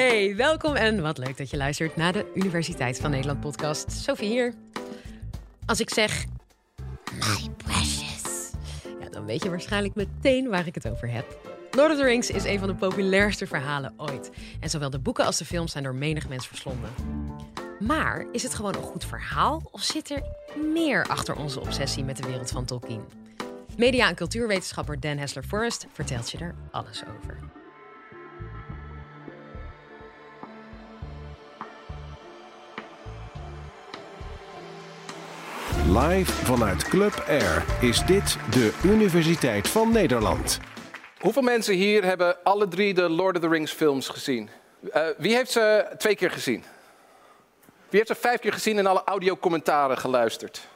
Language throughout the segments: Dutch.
Hey, welkom en wat leuk dat je luistert naar de Universiteit van Nederland podcast. Sophie hier. Als ik zeg my precious, dan weet je waarschijnlijk meteen waar ik het over heb. Lord of the Rings is een van de populairste verhalen ooit. En zowel de boeken als de films zijn door menig mens verslonden. Maar is het gewoon een goed verhaal of zit er meer achter onze obsessie met de wereld van Tolkien? Media- en cultuurwetenschapper Dan Hessler Forrest vertelt je er alles over. Live vanuit Club Air is dit de Universiteit van Nederland. Hoeveel mensen hier hebben alle drie de Lord of the Rings films gezien? Uh, wie heeft ze twee keer gezien? Wie heeft ze vijf keer gezien en alle audiocommentaren geluisterd?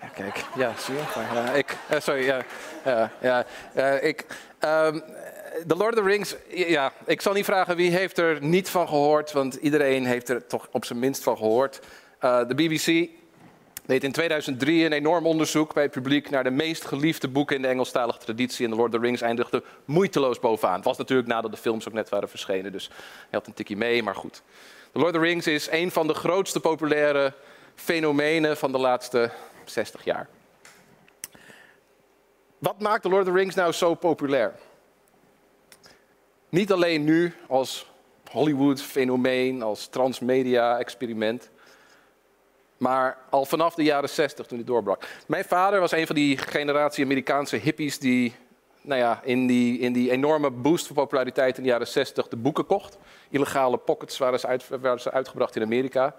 Ja, kijk, ja, zie je? Ja, ik, uh, sorry, ja, ja, ik. Um, The Lord of the Rings, ja, ik zal niet vragen wie heeft er niet van gehoord, want iedereen heeft er toch op zijn minst van gehoord. de BBC deed in 2003 een enorm onderzoek bij het publiek naar de meest geliefde boeken in de Engelstalige traditie. En The Lord of the Rings eindigde moeiteloos bovenaan. Het was natuurlijk nadat de films ook net waren verschenen, dus hij had een tikje mee, maar goed. The Lord of the Rings is een van de grootste populaire fenomenen van de laatste 60 jaar. Wat maakt The Lord of the Rings nou zo populair? Niet alleen nu als Hollywood-fenomeen, als transmedia-experiment. Maar al vanaf de jaren 60 toen hij doorbrak. Mijn vader was een van die generatie Amerikaanse hippies die nou ja, in, die, in die enorme boost van populariteit in de jaren 60 de boeken kocht. Illegale pockets waren ze, uit, ze uitgebracht in Amerika.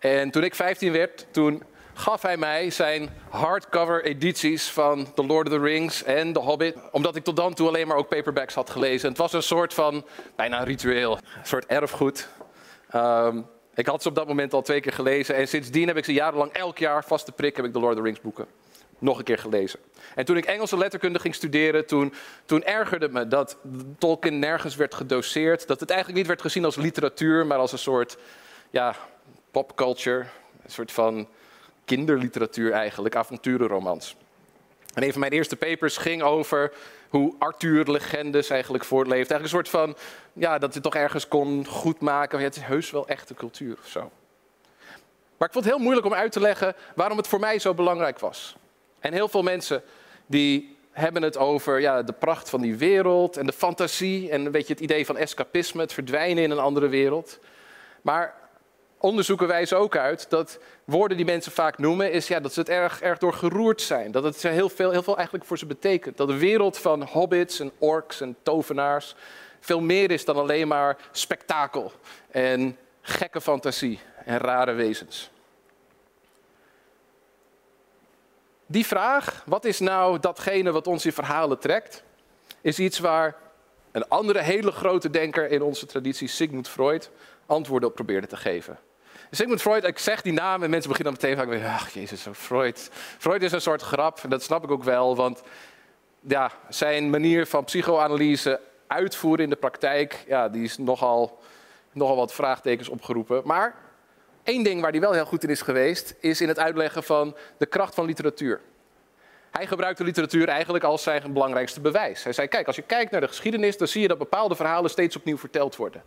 En toen ik 15 werd, toen gaf hij mij zijn hardcover edities van The Lord of the Rings en The Hobbit. Omdat ik tot dan toe alleen maar ook paperbacks had gelezen. Het was een soort van, bijna ritueel, een soort erfgoed. Um, ik had ze op dat moment al twee keer gelezen en sindsdien heb ik ze jarenlang elk jaar vast te prik heb ik de Lord of the Rings boeken nog een keer gelezen. En toen ik Engelse letterkunde ging studeren, toen, toen ergerde me dat Tolkien nergens werd gedoseerd. Dat het eigenlijk niet werd gezien als literatuur, maar als een soort ja, popculture. Een soort van kinderliteratuur eigenlijk, avonturenromans. En een van mijn eerste papers ging over hoe Arthur-legendes eigenlijk voortleeft. Eigenlijk een soort van, ja, dat hij toch ergens kon goedmaken. Het is heus wel echte cultuur of zo. Maar ik vond het heel moeilijk om uit te leggen waarom het voor mij zo belangrijk was. En heel veel mensen die hebben het over ja, de pracht van die wereld en de fantasie en een beetje het idee van escapisme, het verdwijnen in een andere wereld. Maar onderzoeken wijzen ook uit dat woorden die mensen vaak noemen, is ja, dat ze het erg, erg door geroerd zijn. Dat het heel veel, heel veel eigenlijk voor ze betekent. Dat de wereld van hobbits en orks en tovenaars veel meer is dan alleen maar spektakel en gekke fantasie en rare wezens. Die vraag, wat is nou datgene wat ons in verhalen trekt, is iets waar een andere hele grote denker in onze traditie, Sigmund Freud, antwoorden op probeerde te geven. Sigmund Freud, ik zeg die naam en mensen beginnen dan meteen vaak weer, ach jezus, Freud. Freud is een soort grap, en dat snap ik ook wel, want ja, zijn manier van psychoanalyse uitvoeren in de praktijk, ja, die is nogal, nogal wat vraagtekens opgeroepen. Maar één ding waar hij wel heel goed in is geweest, is in het uitleggen van de kracht van literatuur. Hij gebruikte literatuur eigenlijk als zijn belangrijkste bewijs. Hij zei, kijk, als je kijkt naar de geschiedenis, dan zie je dat bepaalde verhalen steeds opnieuw verteld worden.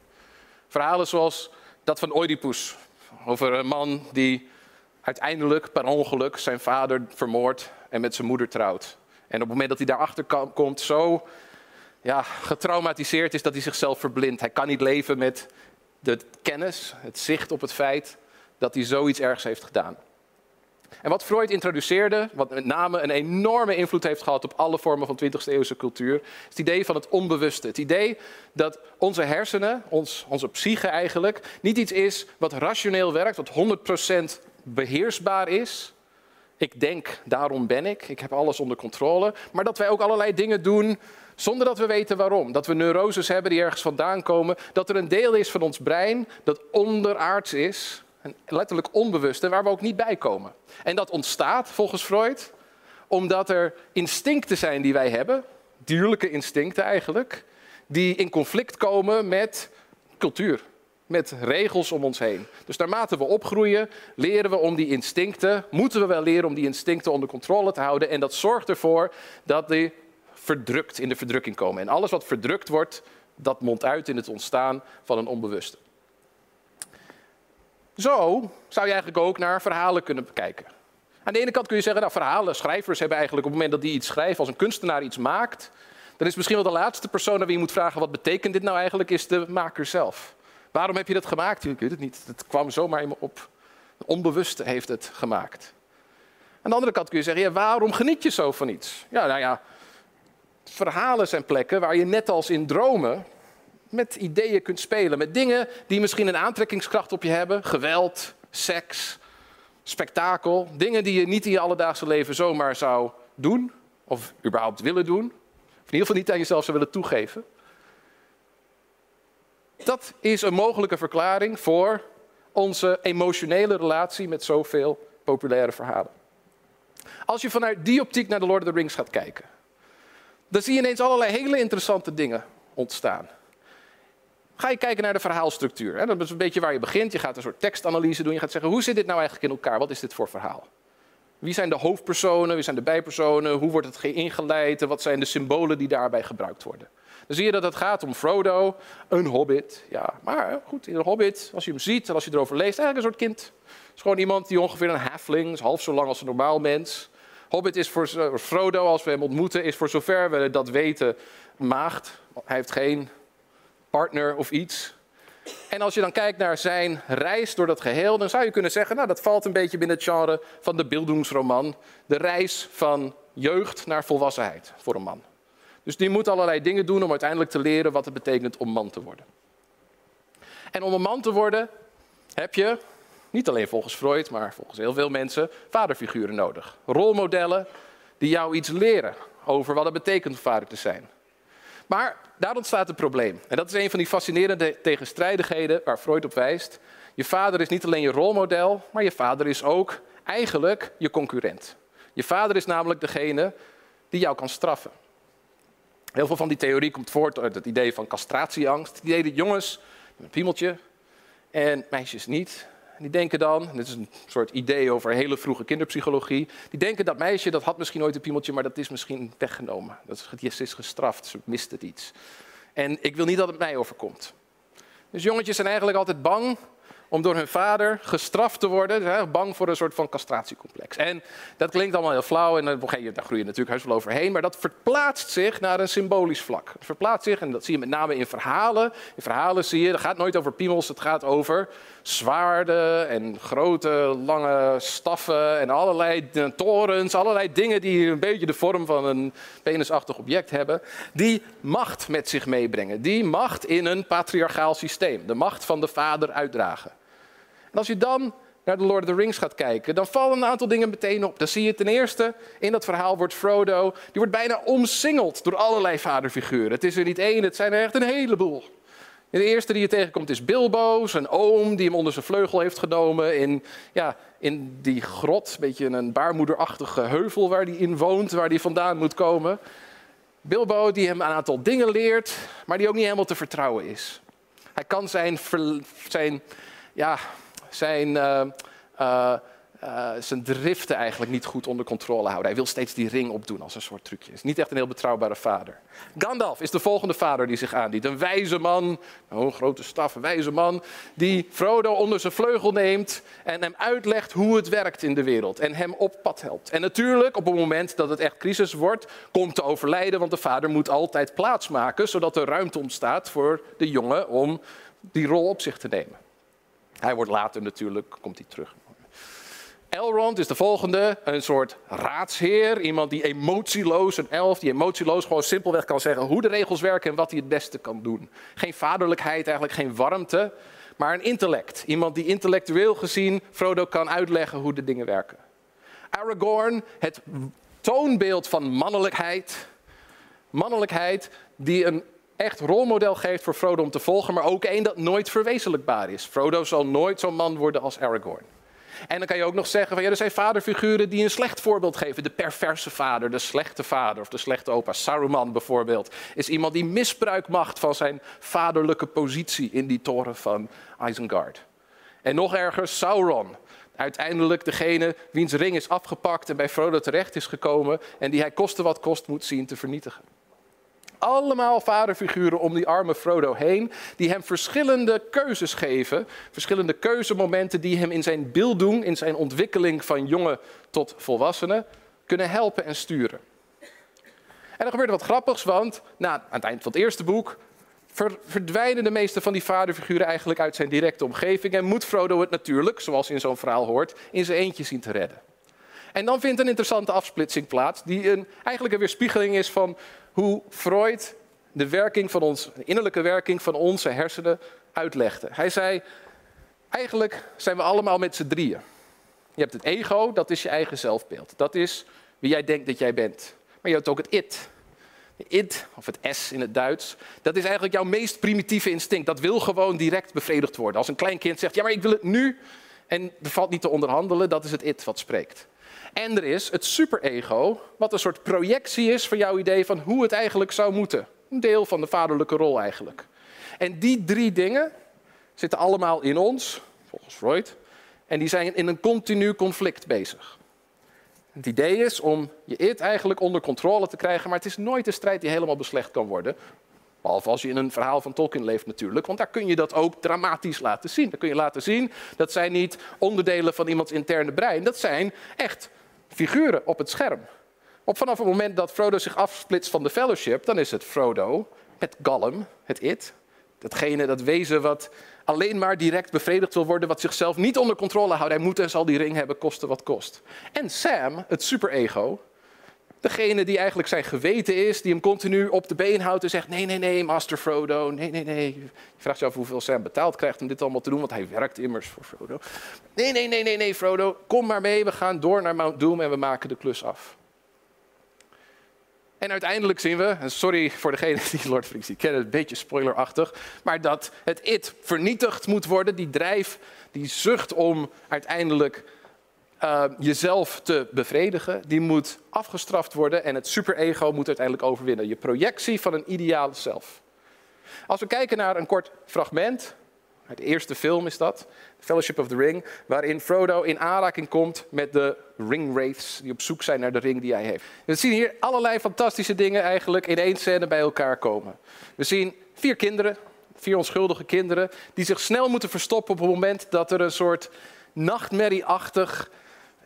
Verhalen zoals dat van Oedipus, over een man die uiteindelijk per ongeluk zijn vader vermoordt en met zijn moeder trouwt. En op het moment dat hij daarachter komt, zo ja, getraumatiseerd is dat hij zichzelf verblindt. Hij kan niet leven met de kennis, het zicht op het feit dat hij zoiets ergs heeft gedaan. En wat Freud introduceerde, wat met name een enorme invloed heeft gehad op alle vormen van 20e eeuwse cultuur, is het idee van het onbewuste. Het idee dat onze hersenen, ons, onze psyche eigenlijk, niet iets is wat rationeel werkt, wat 100% beheersbaar is. Ik denk, daarom ben ik, ik heb alles onder controle. Maar dat wij ook allerlei dingen doen zonder dat we weten waarom. Dat we neuroses hebben die ergens vandaan komen. Dat er een deel is van ons brein dat onderaards is, letterlijk onbewust en waar we ook niet bij komen. En dat ontstaat volgens Freud omdat er instincten zijn die wij hebben, dierlijke instincten eigenlijk, die in conflict komen met cultuur, met regels om ons heen. Dus naarmate we opgroeien, leren we om die instincten, moeten we wel leren om die instincten onder controle te houden. En dat zorgt ervoor dat die verdrukt in de verdrukking komen. En alles wat verdrukt wordt, dat mondt uit in het ontstaan van een onbewuste. Zo zou je eigenlijk ook naar verhalen kunnen bekijken. Aan de ene kant kun je zeggen, nou verhalen, schrijvers hebben eigenlijk op het moment dat die iets schrijven, als een kunstenaar iets maakt, dan is misschien wel de laatste persoon aan wie je moet vragen, wat betekent dit nou eigenlijk, is de maker zelf. Waarom heb je dat gemaakt? Ik weet het niet. Het kwam zomaar in me op. De onbewuste heeft het gemaakt. Aan de andere kant kun je zeggen, ja, waarom geniet je zo van iets? Ja, nou ja, verhalen zijn plekken waar je net als in dromen met ideeën kunt spelen. Met dingen die misschien een aantrekkingskracht op je hebben. Geweld, seks, spektakel. Dingen die je niet in je alledaagse leven zomaar zou doen. Of überhaupt willen doen. Of in ieder geval niet aan jezelf zou willen toegeven. Dat is een mogelijke verklaring voor onze emotionele relatie met zoveel populaire verhalen. Als je vanuit die optiek naar de Lord of the Rings gaat kijken, dan zie je ineens allerlei hele interessante dingen ontstaan. Ga je kijken naar de verhaalstructuur. Dat is een beetje waar je begint. Je gaat een soort tekstanalyse doen. Je gaat zeggen, hoe zit dit nou eigenlijk in elkaar? Wat is dit voor verhaal? Wie zijn de hoofdpersonen? Wie zijn de bijpersonen? Hoe wordt het ingeleid? En wat zijn de symbolen die daarbij gebruikt worden? Dan zie je dat het gaat om Frodo, een hobbit. Ja, maar goed, in een hobbit, als je hem ziet en als je erover leest, eigenlijk een soort kind. Het is gewoon iemand die ongeveer een halfling is, half zo lang als een normaal mens. Hobbit is voor Frodo, als we hem ontmoeten, is voor zover we dat weten, maagd. Hij heeft geen partner of iets. En als je dan kijkt naar zijn reis door dat geheel, dan zou je kunnen zeggen, nou dat valt een beetje binnen het genre van de beeldingsroman. De reis van jeugd naar volwassenheid voor een man. Dus die moet allerlei dingen doen om uiteindelijk te leren wat het betekent om man te worden. En om een man te worden heb je, niet alleen volgens Freud, maar volgens heel veel mensen, vaderfiguren nodig. Rolmodellen die jou iets leren over wat het betekent om vader te zijn. Maar daar ontstaat een probleem. En dat is een van die fascinerende tegenstrijdigheden waar Freud op wijst. Je vader is niet alleen je rolmodel, maar je vader is ook eigenlijk je concurrent. Je vader is namelijk degene die jou kan straffen. Heel veel van die theorie komt voort uit het idee van castratieangst. Het idee dat jongens, een piemeltje, en meisjes niet. Die denken dan, dit is een soort idee over hele vroege kinderpsychologie. Die denken dat meisje, dat had misschien ooit een piemeltje, maar dat is misschien weggenomen. Dat is, is gestraft, ze mist het iets. En ik wil niet dat het mij overkomt. Dus jongetjes zijn eigenlijk altijd bang om door hun vader gestraft te worden. Hè, bang voor een soort van castratiecomplex. En dat klinkt allemaal heel flauw en daar groei je natuurlijk heus wel overheen. Maar dat verplaatst zich naar een symbolisch vlak. Het verplaatst zich, en dat zie je met name in verhalen. In verhalen zie je, het gaat nooit over piemels, het gaat over zwaarden en grote lange staffen en allerlei torens. Allerlei dingen die een beetje de vorm van een penisachtig object hebben. Die macht met zich meebrengen. Die macht in een patriarchaal systeem. De macht van de vader uitdragen. En als je dan naar de Lord of the Rings gaat kijken, dan vallen een aantal dingen meteen op. Dan zie je ten eerste, in dat verhaal wordt Frodo, die wordt bijna omsingeld door allerlei vaderfiguren. Het is er niet één, het zijn er echt een heleboel. De eerste die je tegenkomt is Bilbo, zijn oom, die hem onder zijn vleugel heeft genomen in, ja, in die grot, een beetje een baarmoederachtige heuvel waar hij in woont, waar hij vandaan moet komen. Bilbo die hem een aantal dingen leert, maar die ook niet helemaal te vertrouwen is. Hij kan zijn, zijn ja, zijn, uh, uh, zijn driften eigenlijk niet goed onder controle houden. Hij wil steeds die ring opdoen als een soort trucje. Is niet echt een heel betrouwbare vader. Gandalf is de volgende vader die zich aandient. Een wijze man, oh, een grote staf, wijze man, die Frodo onder zijn vleugel neemt en hem uitlegt hoe het werkt in de wereld. En hem op pad helpt. En natuurlijk, op het moment dat het echt crisis wordt, komt te overlijden, want de vader moet altijd plaatsmaken, zodat er ruimte ontstaat voor de jongen om die rol op zich te nemen. Hij wordt later natuurlijk, komt hij terug. Elrond is de volgende, een soort raadsheer. Iemand die emotieloos, een elf, die emotieloos gewoon simpelweg kan zeggen hoe de regels werken en wat hij het beste kan doen. Geen vaderlijkheid, eigenlijk geen warmte, maar een intellect. Iemand die intellectueel gezien Frodo kan uitleggen hoe de dingen werken. Aragorn, het toonbeeld van mannelijkheid. Mannelijkheid die een echt rolmodel geeft voor Frodo om te volgen, maar ook één dat nooit verwezenlijkbaar is. Frodo zal nooit zo'n man worden als Aragorn. En dan kan je ook nog zeggen, van, ja, er zijn vaderfiguren die een slecht voorbeeld geven. De perverse vader, de slechte vader of de slechte opa. Saruman bijvoorbeeld is iemand die misbruik maakt van zijn vaderlijke positie in die toren van Isengard. En nog erger, Sauron. Uiteindelijk degene wiens ring is afgepakt en bij Frodo terecht is gekomen en die hij koste wat kost moet zien te vernietigen. Allemaal vaderfiguren om die arme Frodo heen, die hem verschillende keuzes geven, verschillende keuzemomenten die hem in zijn beeld doen, in zijn ontwikkeling van jongen tot volwassene, kunnen helpen en sturen. En er gebeurt wat grappigs, want na, aan het eind van het eerste boek verdwijnen de meeste van die vaderfiguren eigenlijk uit zijn directe omgeving en moet Frodo het natuurlijk, zoals in zo'n verhaal hoort, in zijn eentje zien te redden. En dan vindt een interessante afsplitsing plaats, die een, eigenlijk een weerspiegeling is van hoe Freud de werking van ons, de innerlijke werking van onze hersenen uitlegde. Hij zei, eigenlijk zijn we allemaal met z'n drieën. Je hebt het ego, dat is je eigen zelfbeeld. Dat is wie jij denkt dat jij bent. Maar je hebt ook het it. Het it, of het S in het Duits, dat is eigenlijk jouw meest primitieve instinct. Dat wil gewoon direct bevredigd worden. Als een klein kind zegt, ja maar ik wil het nu, en er valt niet te onderhandelen, dat is het it wat spreekt. En er is het superego, wat een soort projectie is van jouw idee van hoe het eigenlijk zou moeten. Een deel van de vaderlijke rol eigenlijk. En die drie dingen zitten allemaal in ons, volgens Freud, en die zijn in een continu conflict bezig. Het idee is om je it eigenlijk onder controle te krijgen, maar het is nooit een strijd die helemaal beslecht kan worden. Behalve als je in een verhaal van Tolkien leeft natuurlijk, want daar kun je dat ook dramatisch laten zien. Dan kun je laten zien dat zijn niet onderdelen van iemands interne brein, dat zijn echt figuren op het scherm. Op vanaf het moment dat Frodo zich afsplitst van de Fellowship, dan is het Frodo met Gollum, het it. Datgene, dat wezen wat alleen maar direct bevredigd wil worden, wat zichzelf niet onder controle houdt. Hij moet en zal die ring hebben, koste wat kost. En Sam, het superego, degene die eigenlijk zijn geweten is, die hem continu op de been houdt en zegt: Nee, nee, nee, Master Frodo, nee, nee, nee. Je vraagt je af hoeveel Sam betaald krijgt om dit allemaal te doen, want hij werkt immers voor Frodo. Nee, nee, nee, nee, nee, Frodo, kom maar mee, we gaan door naar Mount Doom en we maken de klus af. En uiteindelijk zien we, en sorry voor degene die Lord of die kennen, een beetje spoilerachtig, maar dat het it vernietigd moet worden, die drijf, die zucht om uiteindelijk uh, jezelf te bevredigen, die moet afgestraft worden en het superego moet uiteindelijk overwinnen. Je projectie van een ideale zelf. Als we kijken naar een kort fragment, de eerste film is dat, Fellowship of the Ring, waarin Frodo in aanraking komt met de ringwraiths die op zoek zijn naar de ring die hij heeft. We zien hier allerlei fantastische dingen eigenlijk in één scène bij elkaar komen. We zien vier kinderen, vier onschuldige kinderen, die zich snel moeten verstoppen op het moment dat er een soort nachtmerrieachtig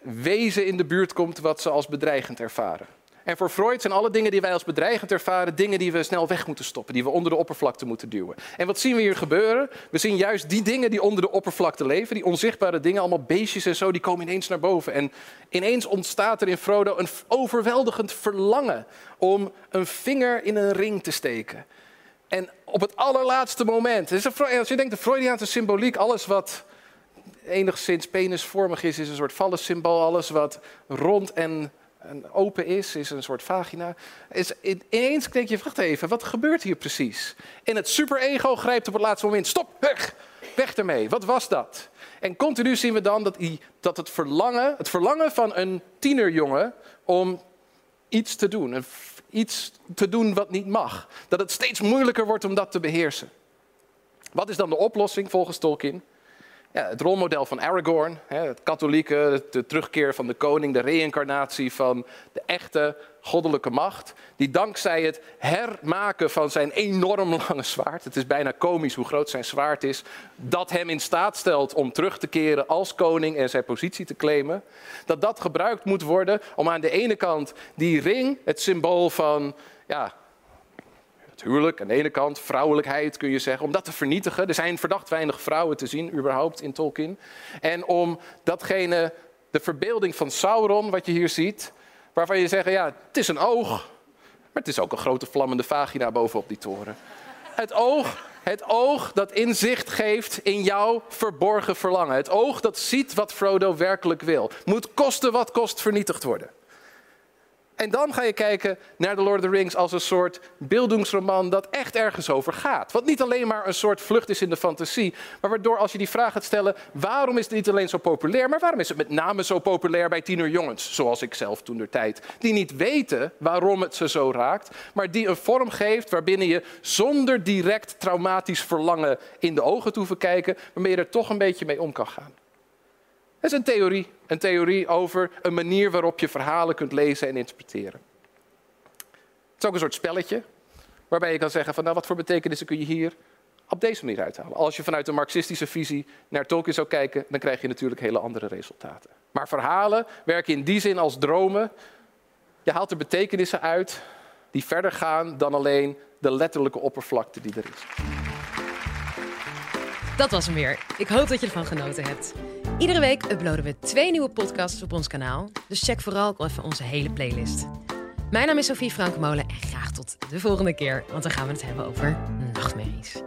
wezen in de buurt komt wat ze als bedreigend ervaren. En voor Freud zijn alle dingen die wij als bedreigend ervaren, dingen die we snel weg moeten stoppen, die we onder de oppervlakte moeten duwen. En wat zien we hier gebeuren? We zien juist die dingen die onder de oppervlakte leven, die onzichtbare dingen, allemaal beestjes en zo, die komen ineens naar boven. En ineens ontstaat er in Frodo een overweldigend verlangen om een vinger in een ring te steken. En op het allerlaatste moment, als je denkt de Freudiaanse symboliek, alles wat enigszins penisvormig is, is een soort vallensymbool. Alles wat rond en, open is, is een soort vagina. Is, ineens denk je, wacht even, wat gebeurt hier precies? En het superego grijpt op het laatste moment, stop, weg, weg ermee. Wat was dat? En continu zien we dan dat, dat het, verlangen, het verlangen van een tienerjongen om iets te doen, iets te doen wat niet mag, dat het steeds moeilijker wordt om dat te beheersen. Wat is dan de oplossing volgens Tolkien? Ja, het rolmodel van Aragorn, het katholieke, de terugkeer van de koning, de reïncarnatie van de echte goddelijke macht, die dankzij het hermaken van zijn enorm lange zwaard, het is bijna komisch hoe groot zijn zwaard is, dat hem in staat stelt om terug te keren als koning en zijn positie te claimen, dat dat gebruikt moet worden om aan de ene kant die ring, het symbool van ja, het huwelijk aan de ene kant, vrouwelijkheid kun je zeggen, om dat te vernietigen. Er zijn verdacht weinig vrouwen te zien überhaupt in Tolkien. En om datgene, de verbeelding van Sauron, wat je hier ziet, waarvan je zegt, ja, het is een oog, maar het is ook een grote vlammende vagina bovenop die toren. Het oog, het oog dat inzicht geeft in jouw verborgen verlangen. Het oog dat ziet wat Frodo werkelijk wil. Moet kosten wat kost vernietigd worden. En dan ga je kijken naar The Lord of the Rings als een soort beeldingsroman dat echt ergens over gaat. Wat niet alleen maar een soort vlucht is in de fantasie, maar waardoor als je die vraag gaat stellen, waarom is het niet alleen zo populair, maar waarom is het met name zo populair bij tienerjongens, zoals ik zelf toen de tijd, die niet weten waarom het ze zo raakt, maar die een vorm geeft waarbinnen je zonder direct traumatisch verlangen in de ogen te hoeven kijken, waarmee je er toch een beetje mee om kan gaan. Dat is een theorie. Een theorie over een manier waarop je verhalen kunt lezen en interpreteren. Het is ook een soort spelletje. waarbij je kan zeggen van nou, wat voor betekenissen kun je hier op deze manier uithalen. Als je vanuit een marxistische visie naar Tolkien zou kijken, dan krijg je natuurlijk hele andere resultaten. Maar verhalen werken in die zin als dromen. Je haalt er betekenissen uit die verder gaan dan alleen de letterlijke oppervlakte die er is. Dat was hem weer. Ik hoop dat je ervan genoten hebt. Iedere week uploaden we twee nieuwe podcasts op ons kanaal. Dus check vooral even onze hele playlist. Mijn naam is Sophie Frankmolen en graag tot de volgende keer, want dan gaan we het hebben over nachtmerries.